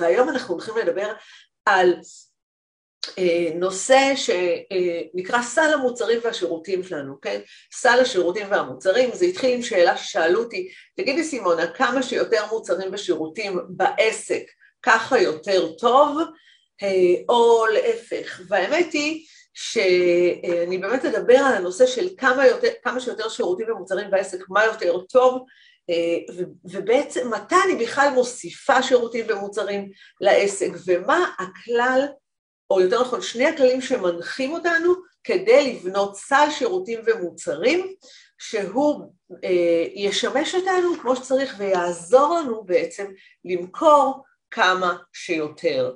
והיום אנחנו הולכים לדבר על אה, נושא שנקרא סל המוצרים והשירותים שלנו, כן? סל השירותים והמוצרים, זה התחיל עם שאלה ששאלו אותי, תגידי סימונה, כמה שיותר מוצרים ושירותים בעסק, ככה יותר טוב, אה, או להפך, והאמת היא שאני באמת אדבר על הנושא של כמה, יותר, כמה שיותר שירותים ומוצרים בעסק, מה יותר טוב, ובעצם מתי אני בכלל מוסיפה שירותים ומוצרים לעסק, ומה הכלל או יותר נכון שני הכללים שמנחים אותנו כדי לבנות סל שירותים ומוצרים שהוא אה, ישמש אותנו כמו שצריך ויעזור לנו בעצם למכור כמה שיותר.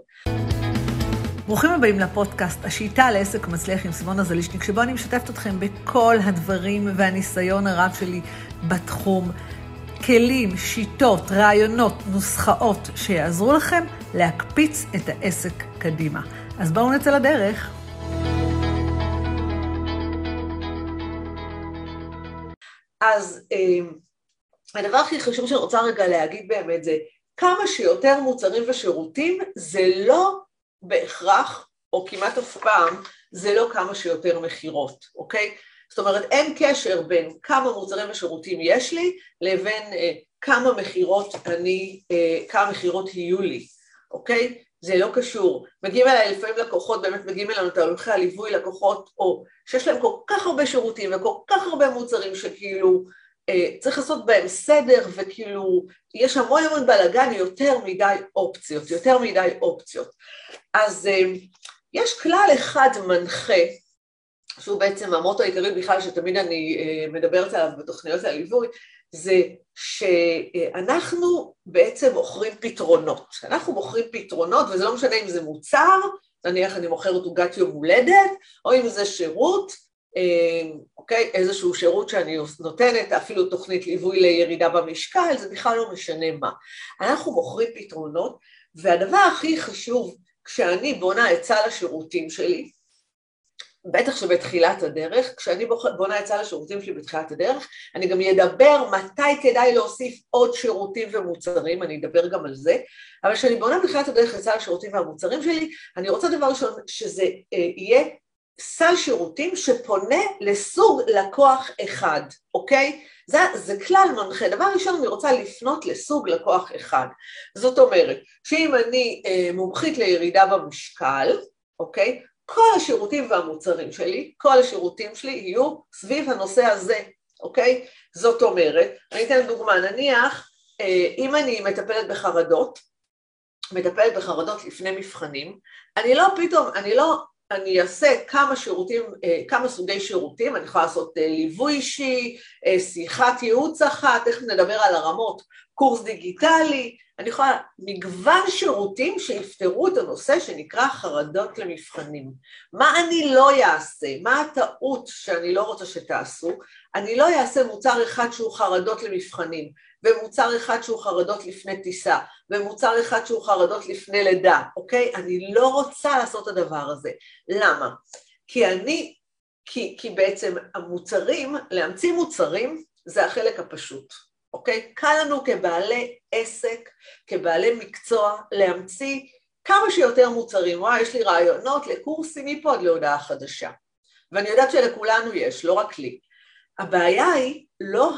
ברוכים הבאים לפודקאסט, השיטה לעסק מצליח עם סימונה זלישניק, שבו אני משתפת אתכם בכל הדברים והניסיון הרב שלי בתחום. כלים, שיטות, רעיונות, נוסחאות שיעזרו לכם להקפיץ את העסק קדימה. אז בואו נצא לדרך. אז אה, הדבר הכי חשוב שאני רוצה רגע להגיד באמת זה כמה שיותר מוצרים ושירותים זה לא בהכרח, או כמעט אף פעם, זה לא כמה שיותר מכירות, אוקיי? זאת אומרת, אין קשר בין כמה מוצרים ושירותים יש לי לבין אה, כמה מכירות אני, אה, כמה מכירות יהיו לי, אוקיי? זה לא קשור. מגיעים אליי לפעמים לקוחות, באמת מגיעים אלינו תהליכי הליווי לקוחות, או שיש להם כל כך הרבה שירותים וכל כך הרבה מוצרים שכאילו אה, צריך לעשות בהם סדר וכאילו יש המון המון בלאגן, יותר מדי אופציות, יותר מדי אופציות. אז אה, יש כלל אחד מנחה, שהוא בעצם המוטו העיקרי בכלל שתמיד אני אה, מדברת עליו בתוכניות הליווי, זה שאנחנו בעצם מוכרים פתרונות. אנחנו מוכרים פתרונות, וזה לא משנה אם זה מוצר, נניח אני מוכרת עוגת יום הולדת, או אם זה שירות, אה, אוקיי, איזשהו שירות שאני נותנת, אפילו תוכנית ליווי לירידה במשקל, זה בכלל לא משנה מה. אנחנו מוכרים פתרונות, והדבר הכי חשוב כשאני בונה את סל השירותים שלי, בטח שבתחילת הדרך, כשאני בונה את סל השירותים שלי בתחילת הדרך, אני גם אדבר מתי כדאי להוסיף עוד שירותים ומוצרים, אני אדבר גם על זה, אבל כשאני בונה בתחילת הדרך את סל השירותים והמוצרים שלי, אני רוצה דבר ראשון שזה אה, יהיה סל שירותים שפונה לסוג לקוח אחד, אוקיי? זה, זה כלל מנחה. דבר ראשון, אני רוצה לפנות לסוג לקוח אחד. זאת אומרת, שאם אני אה, מומחית לירידה במשקל, אוקיי? כל השירותים והמוצרים שלי, כל השירותים שלי יהיו סביב הנושא הזה, אוקיי? זאת אומרת, אני אתן דוגמה, נניח אה, אם אני מטפלת בחרדות, מטפלת בחרדות לפני מבחנים, אני לא פתאום, אני לא, אני אעשה כמה שירותים, אה, כמה סוגי שירותים, אני יכולה לעשות אה, ליווי אישי, שיחת ייעוץ אחת, תכף נדבר על הרמות, קורס דיגיטלי, אני יכולה, מגוון שירותים שיפתרו את הנושא שנקרא חרדות למבחנים. מה אני לא אעשה? מה הטעות שאני לא רוצה שתעשו? אני לא אעשה מוצר אחד שהוא חרדות למבחנים, ומוצר אחד שהוא חרדות לפני טיסה, ומוצר אחד שהוא חרדות לפני לידה, אוקיי? אני לא רוצה לעשות את הדבר הזה. למה? כי אני, כי, כי בעצם המוצרים, להמציא מוצרים זה החלק הפשוט. אוקיי? קל לנו כבעלי עסק, כבעלי מקצוע, להמציא כמה שיותר מוצרים. וואי, יש לי רעיונות לקורסים מפה עד להודעה חדשה. ואני יודעת שלכולנו יש, לא רק לי. הבעיה היא לא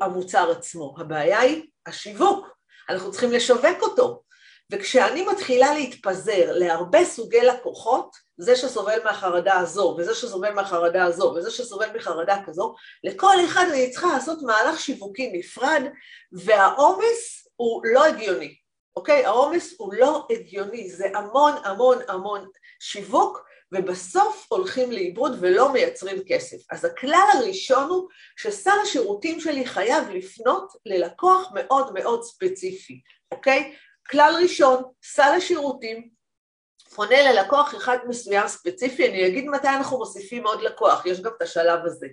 המוצר עצמו, הבעיה היא השיווק. אנחנו צריכים לשווק אותו. וכשאני מתחילה להתפזר להרבה סוגי לקוחות, זה שסובל מהחרדה הזו, וזה שסובל מהחרדה הזו, וזה שסובל מחרדה כזו, לכל אחד אני צריכה לעשות מהלך שיווקי נפרד, והעומס הוא לא הגיוני, אוקיי? העומס הוא לא הגיוני, זה המון המון המון שיווק, ובסוף הולכים לאיבוד ולא מייצרים כסף. אז הכלל הראשון הוא שסל השירותים שלי חייב לפנות ללקוח מאוד מאוד ספציפי, אוקיי? כלל ראשון, סל השירותים פונה ללקוח אחד מסוים ספציפי, אני אגיד מתי אנחנו מוסיפים עוד לקוח, יש גם את השלב הזה.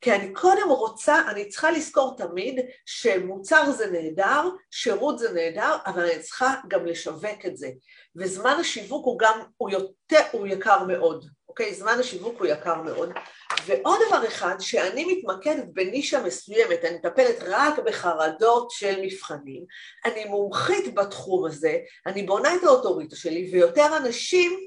כי אני קודם רוצה, אני צריכה לזכור תמיד שמוצר זה נהדר, שירות זה נהדר, אבל אני צריכה גם לשווק את זה. וזמן השיווק הוא גם, הוא יותר, הוא יקר מאוד, אוקיי? זמן השיווק הוא יקר מאוד. ועוד דבר אחד, שאני מתמקדת בנישה מסוימת, אני מטפלת רק בחרדות של מבחנים, אני מומחית בתחום הזה, אני בונה את האוטוריטה שלי, ויותר אנשים,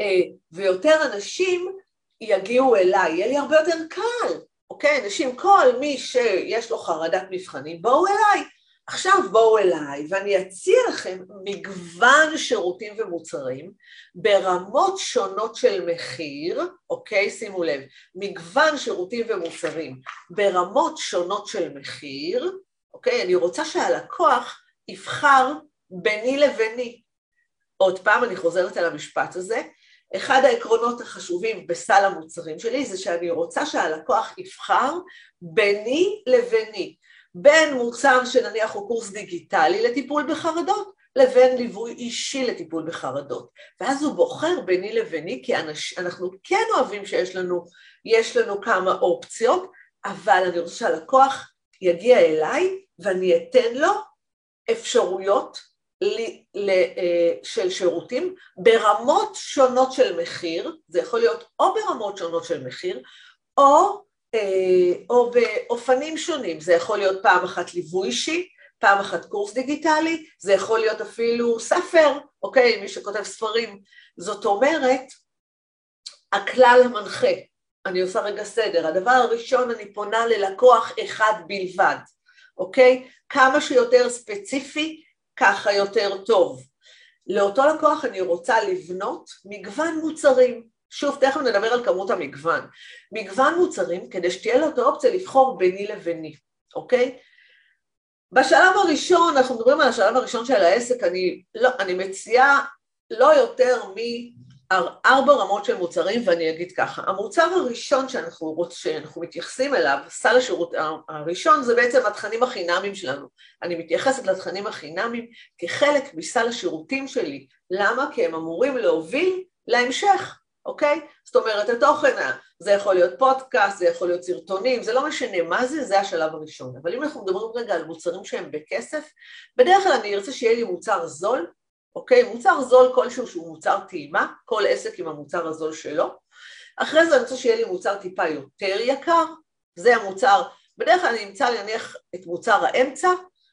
אה, ויותר אנשים יגיעו אליי, יהיה לי הרבה יותר קל, אוקיי? אנשים, כל מי שיש לו חרדת מבחנים, בואו אליי. עכשיו בואו אליי ואני אציע לכם מגוון שירותים ומוצרים ברמות שונות של מחיר, אוקיי? שימו לב, מגוון שירותים ומוצרים ברמות שונות של מחיר, אוקיי? אני רוצה שהלקוח יבחר ביני לביני. עוד פעם, אני חוזרת על המשפט הזה, אחד העקרונות החשובים בסל המוצרים שלי זה שאני רוצה שהלקוח יבחר ביני לביני. בין מוצר שנניח הוא קורס דיגיטלי לטיפול בחרדות, לבין ליווי אישי לטיפול בחרדות. ואז הוא בוחר ביני לביני, כי אנש, אנחנו כן אוהבים שיש לנו, יש לנו כמה אופציות, אבל אני רוצה שהלקוח יגיע אליי ואני אתן לו אפשרויות אה, של שירותים ברמות שונות של מחיר, זה יכול להיות או ברמות שונות של מחיר, או או באופנים שונים, זה יכול להיות פעם אחת ליווי אישי, פעם אחת קורס דיגיטלי, זה יכול להיות אפילו ספר, אוקיי, מי שכותב ספרים. זאת אומרת, הכלל המנחה, אני עושה רגע סדר, הדבר הראשון אני פונה ללקוח אחד בלבד, אוקיי? כמה שיותר ספציפי, ככה יותר טוב. לאותו לקוח אני רוצה לבנות מגוון מוצרים, שוב, תכף נדבר על כמות המגוון. מגוון מוצרים כדי שתהיה לו את האופציה לבחור ביני לביני, אוקיי? בשלב הראשון, אנחנו מדברים על השלב הראשון של העסק, אני, לא, אני מציעה לא יותר מארבע רמות של מוצרים, ואני אגיד ככה, המוצר הראשון שאנחנו, רוצ, שאנחנו מתייחסים אליו, סל השירות הראשון, זה בעצם התכנים החינמיים שלנו. אני מתייחסת לתכנים החינמיים כחלק מסל השירותים שלי. למה? כי הם אמורים להוביל להמשך. אוקיי? זאת אומרת, התוכן, זה יכול להיות פודקאסט, זה יכול להיות סרטונים, זה לא משנה מה זה, זה השלב הראשון. אבל אם אנחנו מדברים רגע על מוצרים שהם בכסף, בדרך כלל אני ארצה שיהיה לי מוצר זול, אוקיי? מוצר זול כלשהו שהוא מוצר טעימה, כל עסק עם המוצר הזול שלו. אחרי זה אני רוצה שיהיה לי מוצר טיפה יותר יקר, זה המוצר, בדרך כלל אני אמצא נניח את מוצר האמצע,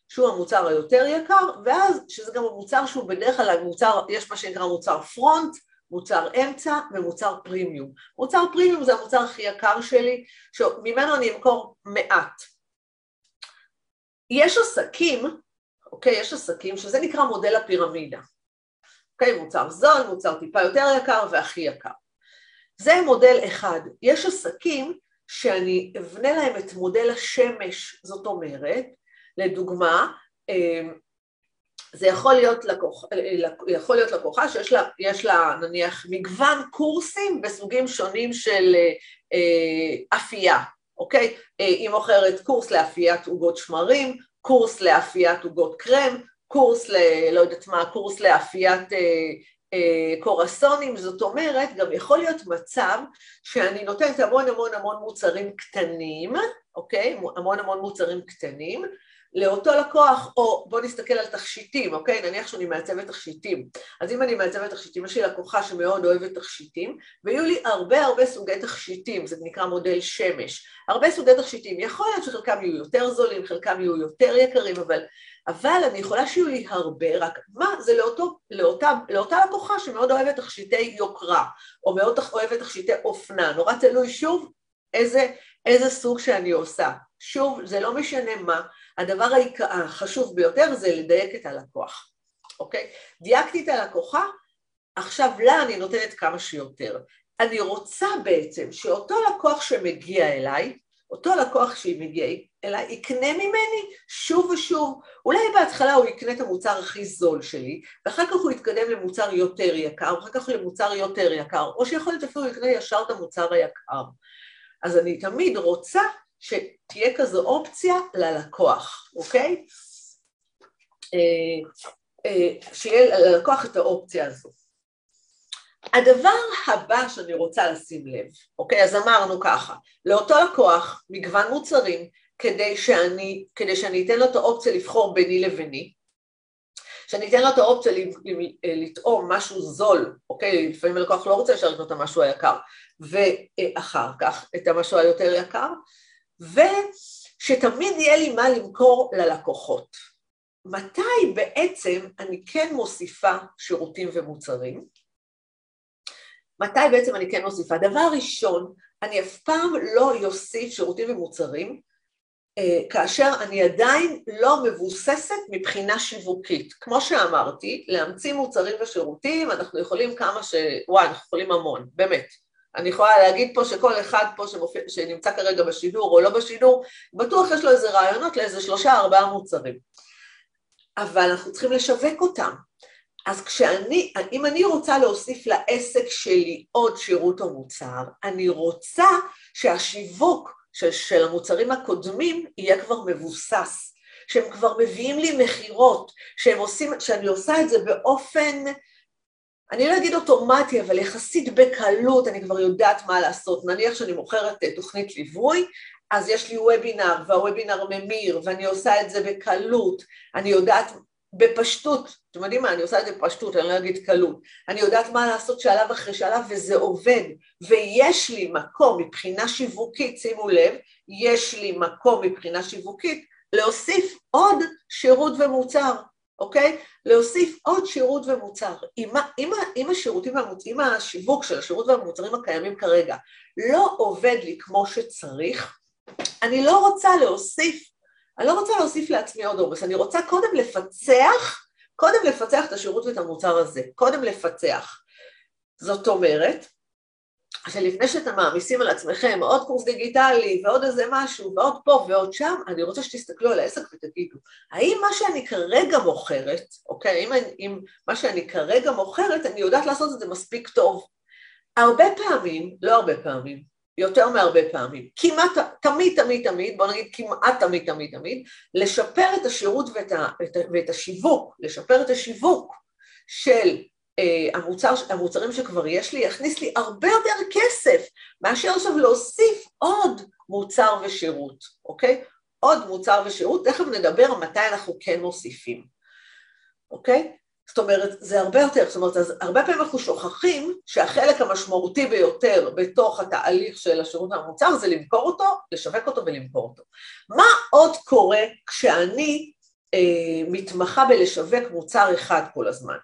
שהוא המוצר היותר יקר, ואז, שזה גם המוצר שהוא בדרך כלל המוצר, יש מה שנקרא מוצר פרונט, מוצר אמצע ומוצר פרימיום. מוצר פרימיום זה המוצר הכי יקר שלי, שממנו אני אמכור מעט. יש עסקים, אוקיי, יש עסקים שזה נקרא מודל הפירמידה. אוקיי, מוצר זול, מוצר טיפה יותר יקר והכי יקר. זה מודל אחד. יש עסקים שאני אבנה להם את מודל השמש, זאת אומרת, לדוגמה, אמ, זה יכול להיות, לקוח, יכול להיות לקוחה שיש לה, לה נניח מגוון קורסים בסוגים שונים של אה, אפייה, אוקיי? אה, היא מוכרת קורס לאפיית עוגות שמרים, קורס לאפיית עוגות קרם, קורס ל... לא יודעת מה, קורס לאפיית אה, אה, קורסונים, זאת אומרת, גם יכול להיות מצב שאני נותנת המון המון המון מוצרים קטנים, אוקיי? המון המון מוצרים קטנים, לאותו לקוח, או בוא נסתכל על תכשיטים, אוקיי? נניח שאני מעצבת תכשיטים. אז אם אני מעצבת תכשיטים, יש לי לקוחה שמאוד אוהבת תכשיטים, ויהיו לי הרבה הרבה סוגי תכשיטים, זה נקרא מודל שמש. הרבה סוגי תכשיטים, יכול להיות שחלקם יהיו יותר זולים, חלקם יהיו יותר יקרים, אבל, אבל אני יכולה שיהיו לי הרבה, רק מה, זה לאותו, לאותה, לאותה לקוחה שמאוד אוהבת תכשיטי יוקרה, או מאוד אוהבת תכשיטי אופנה, נורא תלוי שוב איזה, איזה סוג שאני עושה. שוב, זה לא משנה מה, הדבר החשוב ביותר זה לדייק את הלקוח, אוקיי? דייקתי את הלקוחה, עכשיו לה אני נותנת כמה שיותר. אני רוצה בעצם שאותו לקוח שמגיע אליי, אותו לקוח שמגיע אליי יקנה ממני שוב ושוב. אולי בהתחלה הוא יקנה את המוצר הכי זול שלי, ואחר כך הוא יתקדם למוצר יותר יקר, ואחר כך למוצר יותר יקר, או שיכול להיות אפילו יקנה ישר את המוצר היקר. אז אני תמיד רוצה שתהיה כזו אופציה ללקוח, אוקיי? אה, אה, שיהיה ללקוח את האופציה הזו. הדבר הבא שאני רוצה לשים לב, אוקיי, אז אמרנו ככה, לאותו לקוח מגוון מוצרים כדי שאני, כדי שאני אתן לו את האופציה לבחור ביני לביני, שאני אתן לו את האופציה לטעום משהו זול, אוקיי? לפעמים הלקוח לא רוצה ישר לקנות את המשהו היקר, ואחר כך את המשהו היותר יקר, ושתמיד יהיה לי מה למכור ללקוחות. מתי בעצם אני כן מוסיפה שירותים ומוצרים? מתי בעצם אני כן מוסיפה? דבר ראשון, אני אף פעם לא יוסיף שירותים ומוצרים אה, כאשר אני עדיין לא מבוססת מבחינה שיווקית. כמו שאמרתי, להמציא מוצרים ושירותים, אנחנו יכולים כמה ש... וואי, אנחנו יכולים המון, באמת. אני יכולה להגיד פה שכל אחד פה שמופיע, שנמצא כרגע בשידור או לא בשידור, בטוח יש לו איזה רעיונות לאיזה שלושה ארבעה מוצרים. אבל אנחנו צריכים לשווק אותם. אז כשאני, אם אני רוצה להוסיף לעסק שלי עוד שירות או מוצר, אני רוצה שהשיווק של, של המוצרים הקודמים יהיה כבר מבוסס, שהם כבר מביאים לי מכירות, שאני עושה את זה באופן, אני לא אגיד אוטומטי, אבל יחסית בקלות, אני כבר יודעת מה לעשות. נניח שאני מוכרת אה, תוכנית ליווי, אז יש לי וובינר, והוובינר ממיר, ואני עושה את זה בקלות, אני יודעת בפשטות, אתם יודעים מה, אני עושה את זה בפשטות, אני לא אגיד קלות, אני יודעת מה לעשות שלב אחרי שלב וזה עובד, ויש לי מקום מבחינה שיווקית, שימו לב, יש לי מקום מבחינה שיווקית להוסיף עוד שירות ומוצר, אוקיי? להוסיף עוד שירות ומוצר. אם, אם, אם השירותים אם השיווק של השירות והמוצרים הקיימים כרגע לא עובד לי כמו שצריך, אני לא רוצה להוסיף אני לא רוצה להוסיף לעצמי עוד עומס, אני רוצה קודם לפצח, קודם לפצח את השירות ואת המוצר הזה, קודם לפצח. זאת אומרת, שלפני שאתם מעמיסים על עצמכם עוד קורס דיגיטלי ועוד איזה משהו ועוד פה ועוד שם, אני רוצה שתסתכלו על העסק ותגידו, האם מה שאני כרגע מוכרת, אוקיי, אם, אם מה שאני כרגע מוכרת, אני יודעת לעשות את זה מספיק טוב. הרבה פעמים, לא הרבה פעמים, יותר מהרבה פעמים, כמעט, תמיד, תמיד, תמיד, בוא נגיד כמעט תמיד, תמיד, תמיד, לשפר את השירות ואת, ה, ואת, ואת השיווק, לשפר את השיווק של המוצר, המוצרים שכבר יש לי, יכניס לי הרבה יותר כסף מאשר עכשיו להוסיף עוד מוצר ושירות, אוקיי? עוד מוצר ושירות, תכף נדבר מתי אנחנו כן מוסיפים, אוקיי? זאת אומרת, זה הרבה יותר, זאת אומרת, אז הרבה פעמים אנחנו שוכחים שהחלק המשמעותי ביותר בתוך התהליך של השירות והמוצר זה למכור אותו, לשווק אותו ולמכור אותו. מה עוד קורה כשאני אה, מתמחה בלשווק מוצר אחד כל הזמן?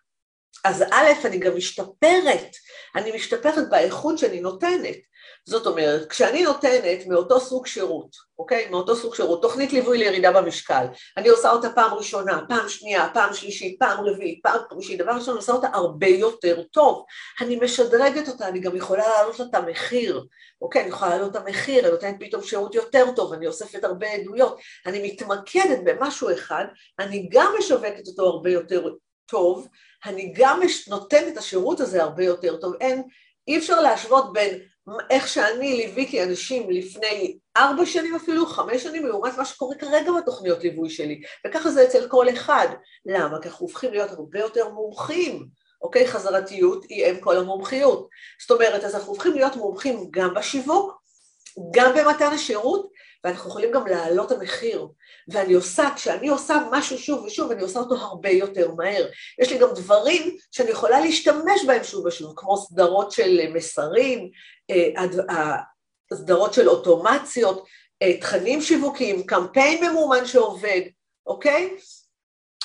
אז א', אני גם משתפרת, אני משתפרת באיכות שאני נותנת. זאת אומרת, כשאני נותנת מאותו סוג שירות, אוקיי? מאותו סוג שירות, תוכנית ליווי לירידה במשקל, אני עושה אותה פעם ראשונה, פעם שנייה, פעם שלישית, פעם רביעית, פעם חמישית, דבר ראשון, אני עושה אותה הרבה יותר טוב. אני משדרגת אותה, אני גם יכולה להעלות את המחיר, אוקיי? אני יכולה להעלות את המחיר, אני נותנת פתאום שירות יותר טוב, אני אוספת הרבה עדויות, אני מתמקדת במשהו אחד, אני גם משווקת אותו הרבה יותר טוב, אני גם נותנת את השירות הזה הרבה יותר טוב. אין, אי אפשר להשוות בין איך שאני ליוויתי אנשים לפני ארבע שנים אפילו, חמש שנים, לעומת מה שקורה כרגע בתוכניות ליווי שלי. וככה זה אצל כל אחד. למה? כי אנחנו הופכים להיות הרבה יותר מומחים. אוקיי? חזרתיות היא אם כל המומחיות. זאת אומרת, אז אנחנו הופכים להיות מומחים גם בשיווק, גם במתן השירות, ואנחנו יכולים גם להעלות המחיר. ואני עושה, כשאני עושה משהו שוב ושוב, אני עושה אותו הרבה יותר מהר. יש לי גם דברים שאני יכולה להשתמש בהם שוב ושוב, כמו סדרות של מסרים, אה, סדרות של אוטומציות, אה, תכנים שיווקיים, קמפיין ממומן שעובד, אוקיי?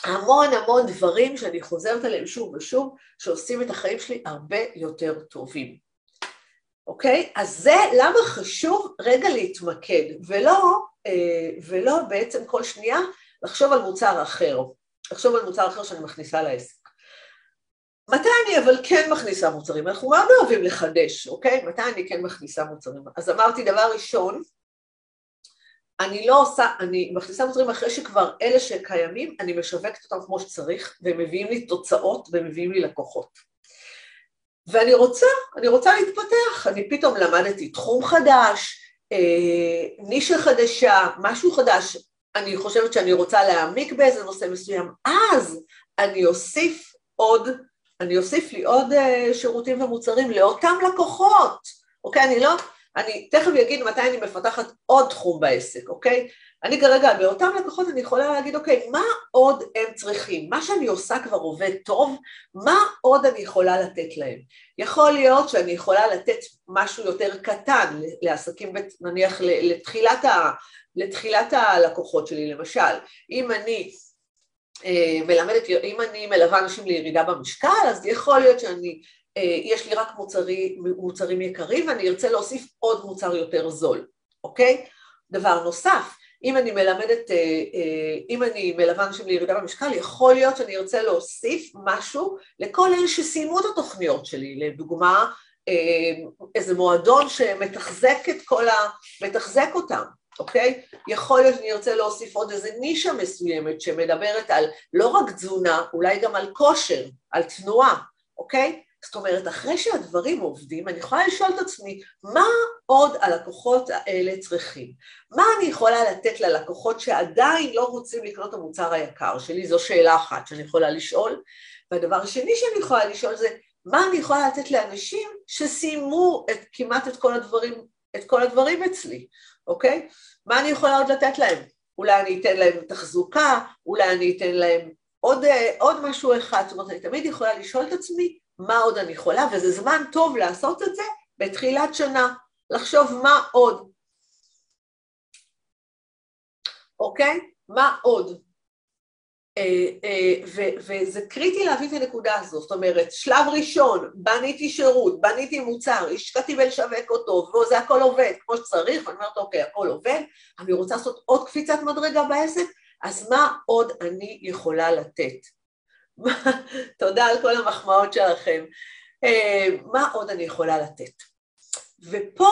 המון המון דברים שאני חוזרת עליהם שוב ושוב, שעושים את החיים שלי הרבה יותר טובים. אוקיי? אז זה למה חשוב רגע להתמקד, ולא, אה, ולא בעצם כל שנייה לחשוב על מוצר אחר, לחשוב על מוצר אחר שאני מכניסה לעסק. מתי אני אבל כן מכניסה מוצרים? אנחנו מאוד אוהבים לחדש, אוקיי? מתי אני כן מכניסה מוצרים? אז אמרתי, דבר ראשון, אני לא עושה, אני מכניסה מוצרים אחרי שכבר אלה שקיימים, אני משווקת אותם כמו שצריך, והם מביאים לי תוצאות ומביאים לי לקוחות. ואני רוצה, אני רוצה להתפתח, אני פתאום למדתי תחום חדש, אה, נישה חדשה, משהו חדש, אני חושבת שאני רוצה להעמיק באיזה נושא מסוים, אז אני אוסיף עוד, אני אוסיף לי עוד אה, שירותים ומוצרים לאותם לקוחות, אוקיי? אני לא, אני תכף אגיד מתי אני מפתחת עוד תחום בעסק, אוקיי? אני כרגע, באותם לקוחות אני יכולה להגיד, אוקיי, מה עוד הם צריכים? מה שאני עושה כבר עובד טוב, מה עוד אני יכולה לתת להם? יכול להיות שאני יכולה לתת משהו יותר קטן לעסקים, נניח לתחילת, ה, לתחילת הלקוחות שלי, למשל, אם אני אה, מלמדת, אם אני מלווה אנשים לירידה במשקל, אז יכול להיות שאני, אה, יש לי רק מוצרי, מוצרים יקרים ואני ארצה להוסיף עוד מוצר יותר זול, אוקיי? דבר נוסף, אם אני מלמדת, אה, אה, אם אני מלווה אנשים לירידה במשקל, יכול להיות שאני ארצה להוסיף משהו לכל אלה שסיימו את התוכניות שלי, לדוגמה, אה, איזה מועדון שמתחזק את כל ה... מתחזק אותם, אוקיי? יכול להיות שאני ארצה להוסיף עוד איזה נישה מסוימת שמדברת על לא רק תזונה, אולי גם על כושר, על תנועה, אוקיי? זאת אומרת, אחרי שהדברים עובדים, אני יכולה לשאול את עצמי, מה עוד הלקוחות האלה צריכים? מה אני יכולה לתת ללקוחות שעדיין לא רוצים לקנות את המוצר היקר שלי? זו שאלה אחת שאני יכולה לשאול. והדבר השני שאני יכולה לשאול זה, מה אני יכולה לתת לאנשים שסיימו את, כמעט את כל הדברים, את כל הדברים אצלי, אוקיי? מה אני יכולה עוד לתת להם? אולי אני אתן להם תחזוקה, אולי אני אתן להם עוד, עוד משהו אחד, זאת אומרת, אני תמיד יכולה לשאול את עצמי, מה עוד אני יכולה, וזה זמן טוב לעשות את זה בתחילת שנה, לחשוב מה עוד, אוקיי? מה עוד? אה, אה, וזה קריטי להביא את הנקודה הזו, זאת אומרת, שלב ראשון, בניתי שירות, בניתי מוצר, השקעתי בלשווק אותו, וזה הכל עובד כמו שצריך, ואני אומרת, אוקיי, הכל עובד, אני רוצה לעשות עוד קפיצת מדרגה בעסק, אז מה עוד אני יכולה לתת? תודה על כל המחמאות שלכם. אה, מה עוד אני יכולה לתת? ופה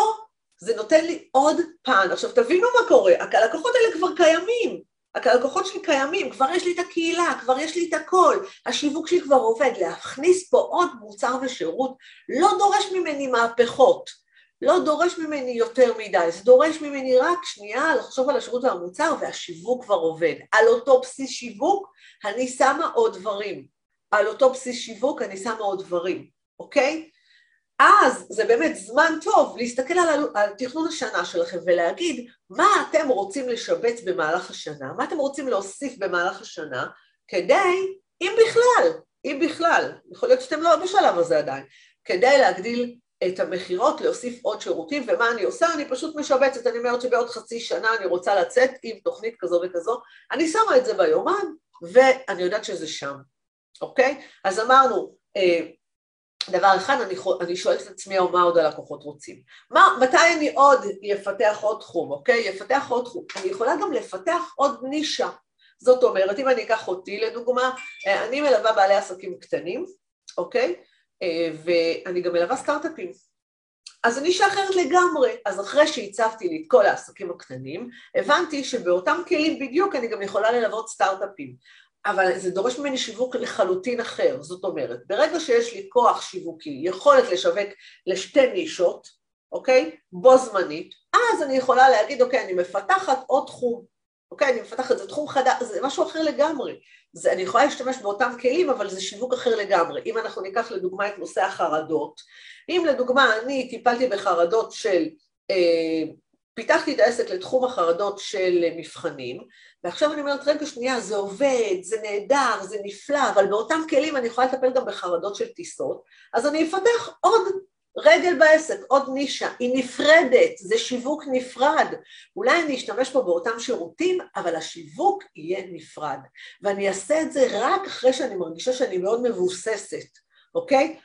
זה נותן לי עוד פן. עכשיו תבינו מה קורה, הלקוחות האלה כבר קיימים, הלקוחות שלי קיימים, כבר יש לי את הקהילה, כבר יש לי את הכל, השיווק שלי כבר עובד, להכניס פה עוד מוצר ושירות לא דורש ממני מהפכות, לא דורש ממני יותר מדי, זה דורש ממני רק שנייה לחשוב על השירות והמוצר והשיווק כבר עובד. על אותו בסיס שיווק אני שמה עוד דברים, על אותו בסיס שיווק אני שמה עוד דברים, אוקיי? אז זה באמת זמן טוב להסתכל על, על תכנון השנה שלכם ולהגיד מה אתם רוצים לשבץ במהלך השנה, מה אתם רוצים להוסיף במהלך השנה, כדי, אם בכלל, אם בכלל, יכול להיות שאתם לא בשלב הזה עדיין, כדי להגדיל את המכירות, להוסיף עוד שירותים, ומה אני עושה? אני פשוט משבצת, אני אומרת שבעוד חצי שנה אני רוצה לצאת עם תוכנית כזו וכזו, אני שמה את זה ביומן, ואני יודעת שזה שם, אוקיי? אז אמרנו, אה, דבר אחד, אני, אני שואלת את עצמי מה עוד הלקוחות רוצים. מה, מתי אני עוד אפתח עוד תחום, אוקיי? אפתח עוד תחום. אני יכולה גם לפתח עוד נישה. זאת אומרת, אם אני אקח אותי לדוגמה, אה, אני מלווה בעלי עסקים קטנים, אוקיי? ואני גם מלווה סטארט-אפים. אז זו נישה אחרת לגמרי. אז אחרי שהצבתי לי את כל העסקים הקטנים, הבנתי שבאותם כלים בדיוק אני גם יכולה ללוות סטארט-אפים. אבל זה דורש ממני שיווק לחלוטין אחר, זאת אומרת, ברגע שיש לי כוח שיווקי, יכולת לשווק לשתי נישות, אוקיי? בו זמנית, אז אני יכולה להגיד, אוקיי, אני מפתחת עוד תחום, אוקיי? אני מפתחת, זה תחום חדש, זה משהו אחר לגמרי. זה, אני יכולה להשתמש באותם כלים, אבל זה שיווק אחר לגמרי. אם אנחנו ניקח לדוגמה את נושא החרדות, אם לדוגמה אני טיפלתי בחרדות של, אה, פיתחתי את העסק לתחום החרדות של מבחנים, ועכשיו אני אומרת, רגע שנייה, זה עובד, זה נהדר, זה נפלא, אבל באותם כלים אני יכולה לטפל גם בחרדות של טיסות, אז אני אפתח עוד רגל בעסק, עוד נישה, היא נפרדת, זה שיווק נפרד. אולי אני אשתמש פה באותם שירותים, אבל השיווק יהיה נפרד. ואני אעשה את זה רק אחרי שאני מרגישה שאני מאוד מבוססת, אוקיי?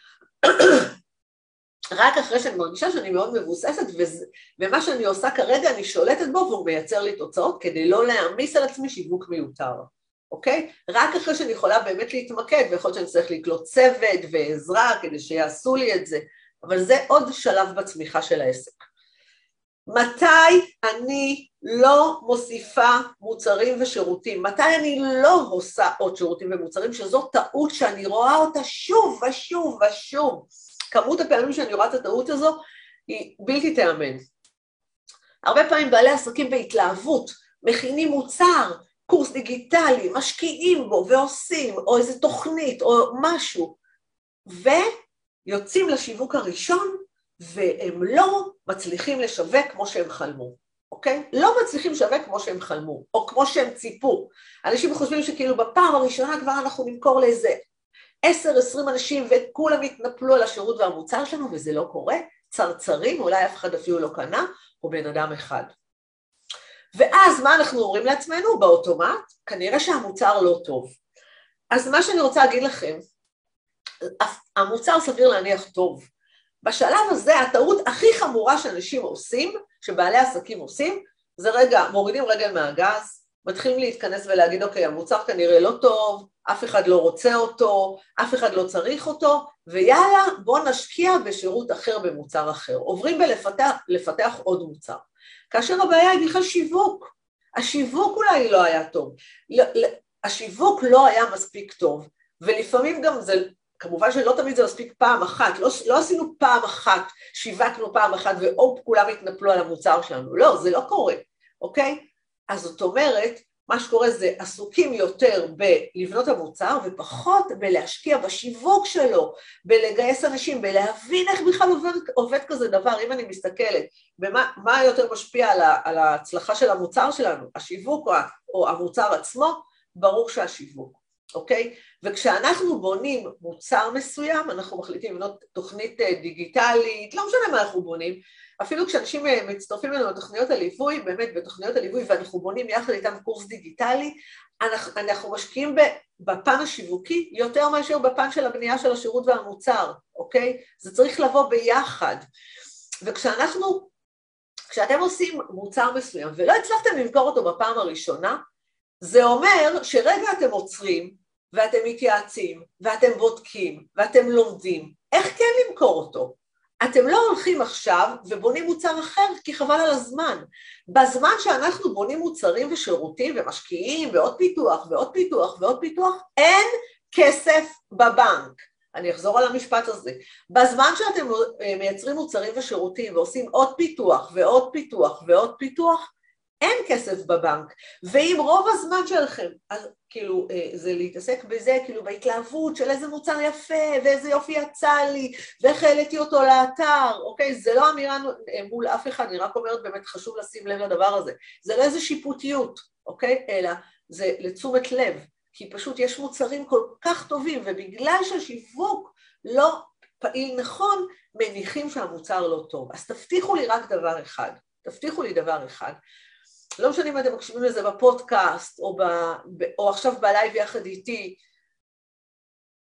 רק אחרי שאני מרגישה שאני מאוד מבוססת, ומה שאני עושה כרגע אני שולטת בו והוא מייצר לי תוצאות כדי לא להעמיס על עצמי שיווק מיותר, אוקיי? רק אחרי שאני יכולה באמת להתמקד, ויכול להיות שאני צריך לקלוט צוות ועזרה כדי שיעשו לי את זה, אבל זה עוד שלב בצמיחה של העסק. מתי אני לא מוסיפה מוצרים ושירותים? מתי אני לא עושה עוד שירותים ומוצרים, שזו טעות שאני רואה אותה שוב ושוב ושוב. כמות הפעמים שאני רואה את הטעות הזו היא בלתי תיאמן. הרבה פעמים בעלי עסקים בהתלהבות מכינים מוצר, קורס דיגיטלי, משקיעים בו ועושים, או איזה תוכנית או משהו, ויוצאים לשיווק הראשון והם לא מצליחים לשווק כמו שהם חלמו, אוקיי? לא מצליחים לשווק כמו שהם חלמו, או כמו שהם ציפו. אנשים חושבים שכאילו בפעם הראשונה כבר אנחנו נמכור לאיזה עשר, עשרים אנשים וכולם יתנפלו על השירות והמוצר שלנו, וזה לא קורה. צרצרים, אולי אף אחד אפילו לא קנה, או בן אדם אחד. ואז מה אנחנו אומרים לעצמנו באוטומט? כנראה שהמוצר לא טוב. אז מה שאני רוצה להגיד לכם, המוצר סביר להניח טוב. בשלב הזה הטעות הכי חמורה שאנשים עושים, שבעלי עסקים עושים, זה רגע, מורידים רגל מהגז, מתחילים להתכנס ולהגיד, אוקיי, המוצר כנראה לא טוב, אף אחד לא רוצה אותו, אף אחד לא צריך אותו, ויאללה, בואו נשקיע בשירות אחר במוצר אחר. עוברים בלפתח עוד מוצר. כאשר הבעיה היא בכלל שיווק. השיווק אולי לא היה טוב. השיווק לא היה מספיק טוב, ולפעמים גם זה, כמובן שלא תמיד זה מספיק פעם אחת, לא, לא עשינו פעם אחת, שיווקנו פעם אחת והופ, כולם התנפלו על המוצר שלנו. לא, זה לא קורה, אוקיי? אז זאת אומרת, מה שקורה זה עסוקים יותר בלבנות המוצר ופחות בלהשקיע בשיווק שלו, בלגייס אנשים, בלהבין איך בכלל עובד, עובד כזה דבר. אם אני מסתכלת במה יותר משפיע על, ה, על ההצלחה של המוצר שלנו, השיווק או, או המוצר עצמו, ברור שהשיווק, אוקיי? וכשאנחנו בונים מוצר מסוים, אנחנו מחליטים לבנות תוכנית אה, דיגיטלית, לא משנה מה אנחנו בונים, אפילו כשאנשים אה, מצטרפים אלינו לתוכניות הליווי, באמת בתוכניות הליווי ואנחנו בונים יחד איתם קורס דיגיטלי, אנחנו, אנחנו משקיעים בפן השיווקי יותר מאשר בפן של הבנייה של השירות והמוצר, אוקיי? זה צריך לבוא ביחד. וכשאנחנו, כשאתם עושים מוצר מסוים ולא הצלחתם למכור אותו בפעם הראשונה, זה אומר שרגע אתם עוצרים ואתם מתייעצים ואתם בודקים ואתם לומדים איך כן למכור אותו. אתם לא הולכים עכשיו ובונים מוצר אחר כי חבל על הזמן. בזמן שאנחנו בונים מוצרים ושירותים ומשקיעים ועוד פיתוח ועוד פיתוח ועוד פיתוח, אין כסף בבנק. אני אחזור על המשפט הזה. בזמן שאתם מייצרים מוצרים ושירותים ועושים עוד פיתוח ועוד פיתוח ועוד פיתוח, אין כסף בבנק, ואם רוב הזמן שלכם, אז כאילו אה, זה להתעסק בזה, כאילו בהתלהבות של איזה מוצר יפה, ואיזה יופי יצא לי, ואיך העליתי אותו לאתר, אוקיי? זה לא אמירה אה, מול אף אחד, אני רק אומרת באמת חשוב לשים לב לדבר הזה. זה לא איזה שיפוטיות, אוקיי? אלא זה לתשומת לב, כי פשוט יש מוצרים כל כך טובים, ובגלל שהשיווק לא פעיל נכון, מניחים שהמוצר לא טוב. אז תבטיחו לי רק דבר אחד, תבטיחו לי דבר אחד, לא משנה אם אתם מקשיבים לזה בפודקאסט או, ב, או עכשיו בלייב יחד איתי,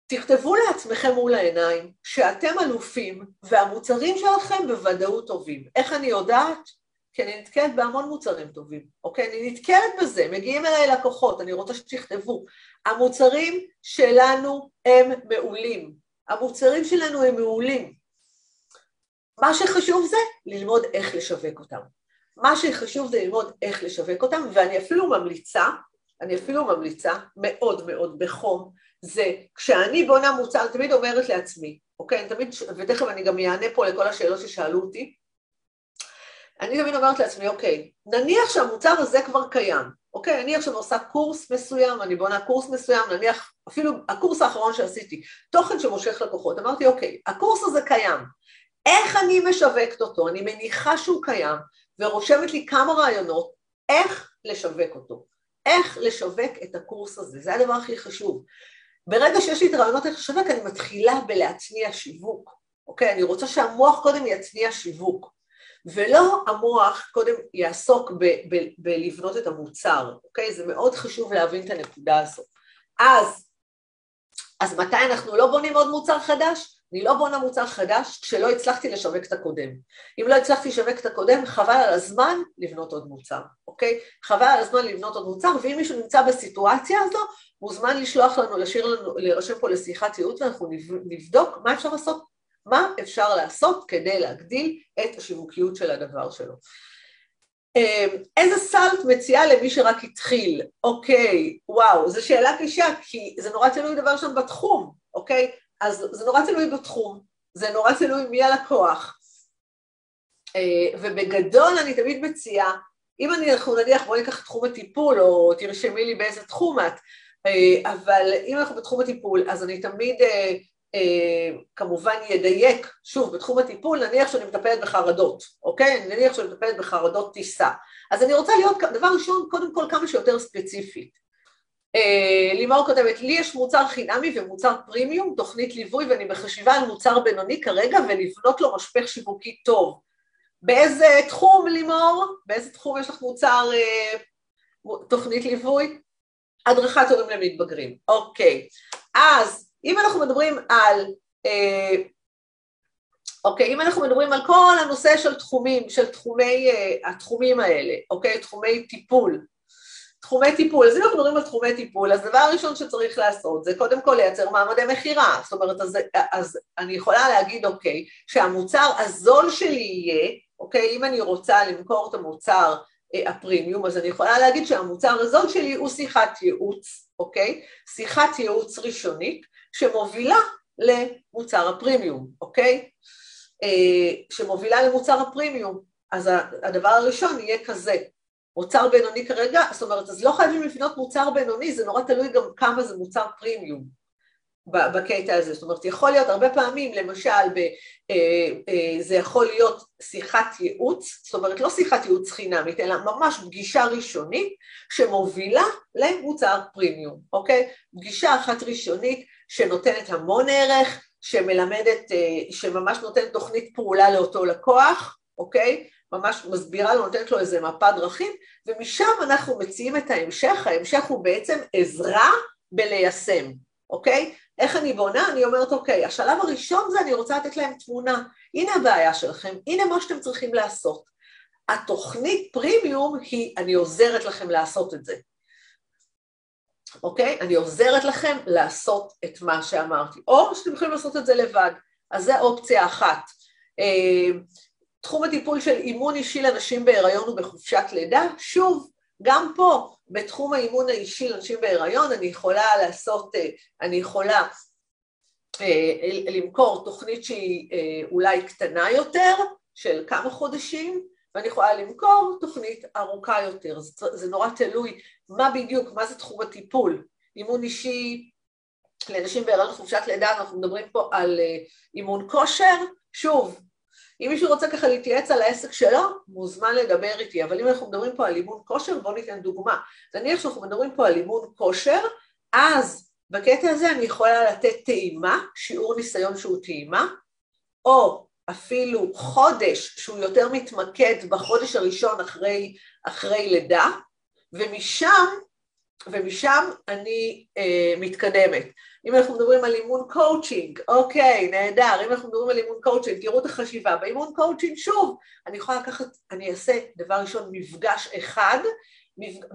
תכתבו לעצמכם מול העיניים שאתם אלופים והמוצרים שלכם בוודאות טובים. איך אני יודעת? כי אני נתקלת בהמון מוצרים טובים, אוקיי? אני נתקלת בזה, מגיעים אליי לקוחות, אני רוצה שתכתבו. המוצרים שלנו הם מעולים. המוצרים שלנו הם מעולים. מה שחשוב זה ללמוד איך לשווק אותם. מה שחשוב זה ללמוד איך לשווק אותם, ואני אפילו ממליצה, אני אפילו ממליצה מאוד מאוד בחום, זה כשאני בונה מוצר, אני תמיד אומרת לעצמי, אוקיי? אני תמיד, ותכף אני גם אענה פה לכל השאלות ששאלו אותי, אני תמיד אומרת לעצמי, אוקיי, נניח שהמוצר הזה כבר קיים, אוקיי, אני עכשיו עושה קורס מסוים, אני בונה קורס מסוים, נניח, אפילו הקורס האחרון שעשיתי, תוכן שמושך לקוחות, אמרתי, אוקיי, הקורס הזה קיים, איך אני משווקת אותו? אני מניחה שהוא קיים, ורושמת לי כמה רעיונות איך לשווק אותו, איך לשווק את הקורס הזה, זה הדבר הכי חשוב. ברגע שיש לי את הרעיונות איך לשווק, אני מתחילה בלהצניע שיווק, אוקיי? אני רוצה שהמוח קודם יצניע שיווק, ולא המוח קודם יעסוק ב- ב- בלבנות את המוצר, אוקיי? זה מאוד חשוב להבין את הנקודה הזאת. אז, אז מתי אנחנו לא בונים עוד מוצר חדש? אני לא בונה מוצר חדש כשלא הצלחתי לשווק את הקודם. אם לא הצלחתי לשווק את הקודם, חבל על הזמן לבנות עוד מוצר, אוקיי? חבל על הזמן לבנות עוד מוצר, ואם מישהו נמצא בסיטואציה הזו, מוזמן לשלוח לנו, לשיר לנו, להירשם פה לשיחת ייעוץ, ואנחנו נבדוק מה אפשר לעשות, מה אפשר לעשות כדי להגדיל את השיווקיות של הדבר שלו. אמ, איזה סל את מציעה למי שרק התחיל? אוקיי, וואו, זו שאלה קשה, כי זה נורא תלוי דבר שם בתחום, אוקיי? אז זה נורא תלוי בתחום, זה נורא תלוי מי הלקוח. אה, ובגדול אני תמיד מציעה, אם אני, אנחנו נניח, בואי ניקח תחום הטיפול, או תרשמי לי באיזה תחום את, אה, אבל אם אנחנו בתחום הטיפול, אז אני תמיד אה, כמובן ידייק, שוב, בתחום הטיפול, נניח שאני מטפלת בחרדות, אוקיי? נניח שאני מטפלת בחרדות טיסה. אז אני רוצה להיות, דבר ראשון, קודם כל כמה שיותר ספציפית. אה, לימור כותבת, לי יש מוצר חינמי ומוצר פרימיום, תוכנית ליווי, ואני בחשיבה על מוצר בינוני כרגע ולבנות לו משפך שיווקי טוב. באיזה תחום, לימור? באיזה תחום יש לך מוצר, אה, תוכנית ליווי? הדרכת הורים למתבגרים. אוקיי. אז אם אנחנו מדברים על, אה, אוקיי, אם אנחנו מדברים על כל הנושא של תחומים, של תחומי, אה, התחומים האלה, אוקיי, תחומי טיפול, תחומי טיפול, אז אם אנחנו מדברים על תחומי טיפול, אז הדבר הראשון שצריך לעשות זה קודם כל לייצר מעמדי מכירה, זאת אומרת, אז, אז אני יכולה להגיד, אוקיי, שהמוצר הזול שלי יהיה, אוקיי, אם אני רוצה למכור את המוצר אה, הפרימיום, אז אני יכולה להגיד שהמוצר הזול שלי הוא שיחת ייעוץ, אוקיי? שיחת ייעוץ ראשונית שמובילה למוצר הפרימיום, אוקיי? אה, שמובילה למוצר הפרימיום. אז הדבר הראשון יהיה כזה, מוצר בינוני כרגע, זאת אומרת, אז לא חייבים לבנות מוצר בינוני, זה נורא תלוי גם כמה זה מוצר פרימיום. בקטע הזה, זאת אומרת יכול להיות הרבה פעמים למשל ב, אה, אה, זה יכול להיות שיחת ייעוץ, זאת אומרת לא שיחת ייעוץ חינמית אלא ממש פגישה ראשונית שמובילה למוצר פרימיום, אוקיי? פגישה אחת ראשונית שנותנת המון ערך, שמלמדת, אה, שממש נותנת תוכנית פעולה לאותו לקוח, אוקיי? ממש מסבירה לו, נותנת לו איזה מפה דרכים, ומשם אנחנו מציעים את ההמשך, ההמשך הוא בעצם עזרה בליישם, אוקיי? איך אני בונה? אני אומרת, אוקיי, השלב הראשון זה אני רוצה לתת להם תמונה. הנה הבעיה שלכם, הנה מה שאתם צריכים לעשות. התוכנית פרימיום היא, אני עוזרת לכם לעשות את זה. אוקיי? אני עוזרת לכם לעשות את מה שאמרתי. או שאתם יכולים לעשות את זה לבד. אז זו אופציה אחת. תחום הטיפול של אימון אישי לנשים בהיריון ובחופשת לידה, שוב, גם פה, בתחום האימון האישי לנשים בהיריון, אני יכולה לעשות, אה, אני יכולה אה, למכור תוכנית שהיא אה, אולי קטנה יותר, של כמה חודשים, ואני יכולה למכור תוכנית ארוכה יותר. זה, זה נורא תלוי מה בדיוק, מה זה תחום הטיפול. אימון אישי לנשים בהיריון חופשת לידה, אנחנו מדברים פה על אימון כושר, שוב, אם מישהו רוצה ככה להתייעץ על העסק שלו, מוזמן לדבר איתי, אבל אם אנחנו מדברים פה על אימון כושר, בואו ניתן דוגמה. נניח שאנחנו מדברים פה על אימון כושר, אז בקטע הזה אני יכולה לתת טעימה, שיעור ניסיון שהוא טעימה, או אפילו חודש שהוא יותר מתמקד בחודש הראשון אחרי, אחרי לידה, ומשם, ומשם אני אה, מתקדמת. אם אנחנו מדברים על אימון קואוצ'ינג, אוקיי, נהדר, אם אנחנו מדברים על אימון קואוצ'ינג, תראו את החשיבה, באימון קואוצ'ינג שוב, אני יכולה לקחת, אני אעשה דבר ראשון מפגש אחד,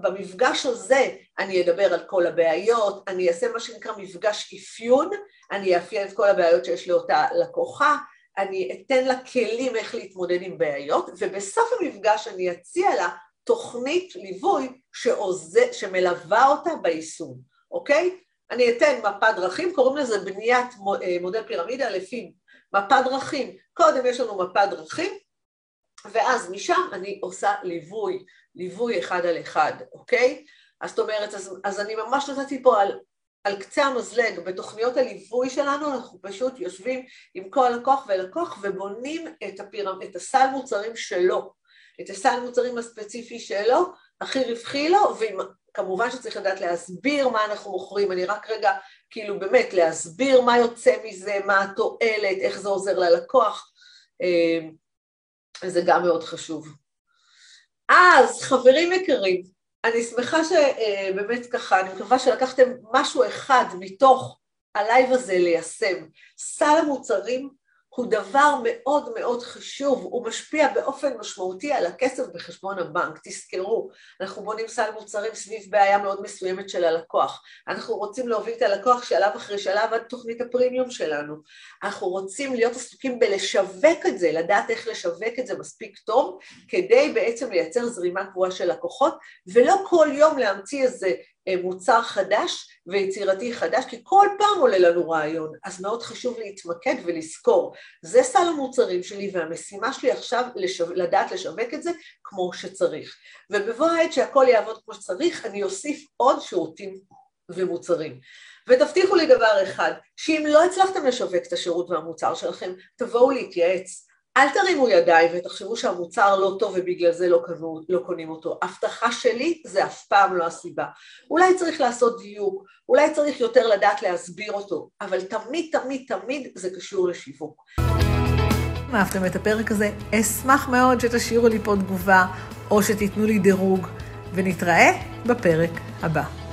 במפגש הזה אני אדבר על כל הבעיות, אני אעשה מה שנקרא מפגש אפיון, אני אאפיין את כל הבעיות שיש לאותה לקוחה, אני אתן לה כלים איך להתמודד עם בעיות, ובסוף המפגש אני אציע לה תוכנית ליווי שעוזר, שמלווה אותה ביישום, אוקיי? אני אתן מפת דרכים, קוראים לזה בניית אה, מודל פירמידה לפי מפת דרכים. קודם יש לנו מפת דרכים, ואז משם אני עושה ליווי, ליווי אחד על אחד, אוקיי? אז זאת אומרת, אז, אז אני ממש נתתי פה על, על קצה המזלג, בתוכניות הליווי שלנו אנחנו פשוט יושבים עם כל לקוח ולקוח ובונים את, הפירמ... את הסל מוצרים שלו, את הסל מוצרים הספציפי שלו, הכי רווחי לו, ועם כמובן שצריך לדעת להסביר מה אנחנו מוכרים, אני רק רגע, כאילו באמת, להסביר מה יוצא מזה, מה התועלת, איך זה עוזר ללקוח, אה, זה גם מאוד חשוב. אז חברים יקרים, אני שמחה שבאמת אה, ככה, אני מקווה שלקחתם משהו אחד מתוך ה live הזה ליישם. סל המוצרים הוא דבר מאוד מאוד חשוב, הוא משפיע באופן משמעותי על הכסף בחשבון הבנק. תזכרו, אנחנו בונים סל מוצרים סביב בעיה מאוד מסוימת של הלקוח. אנחנו רוצים להוביל את הלקוח שלב אחרי שלב עד תוכנית הפרימיום שלנו. אנחנו רוצים להיות עסוקים בלשווק את זה, לדעת איך לשווק את זה מספיק טוב, כדי בעצם לייצר זרימה קבועה של לקוחות, ולא כל יום להמציא איזה מוצר חדש ויצירתי חדש, כי כל פעם עולה לנו רעיון, אז מאוד חשוב להתמקד ולזכור, זה סל המוצרים שלי והמשימה שלי עכשיו לשו... לדעת לשווק את זה כמו שצריך. ובבוא העת שהכל יעבוד כמו שצריך, אני אוסיף עוד שירותים ומוצרים. ותבטיחו לי דבר אחד, שאם לא הצלחתם לשווק את השירות והמוצר שלכם, תבואו להתייעץ. אל תרימו ידיים ותחשבו שהמוצר לא טוב ובגלל זה לא, קנו, לא קונים אותו. הבטחה שלי זה אף פעם לא הסיבה. אולי צריך לעשות דיוק, אולי צריך יותר לדעת להסביר אותו, אבל תמיד, תמיד, תמיד זה קשור לשיווק. אם אהבתם את הפרק הזה, אשמח מאוד שתשאירו לי פה תגובה או שתיתנו לי דירוג, ונתראה בפרק הבא.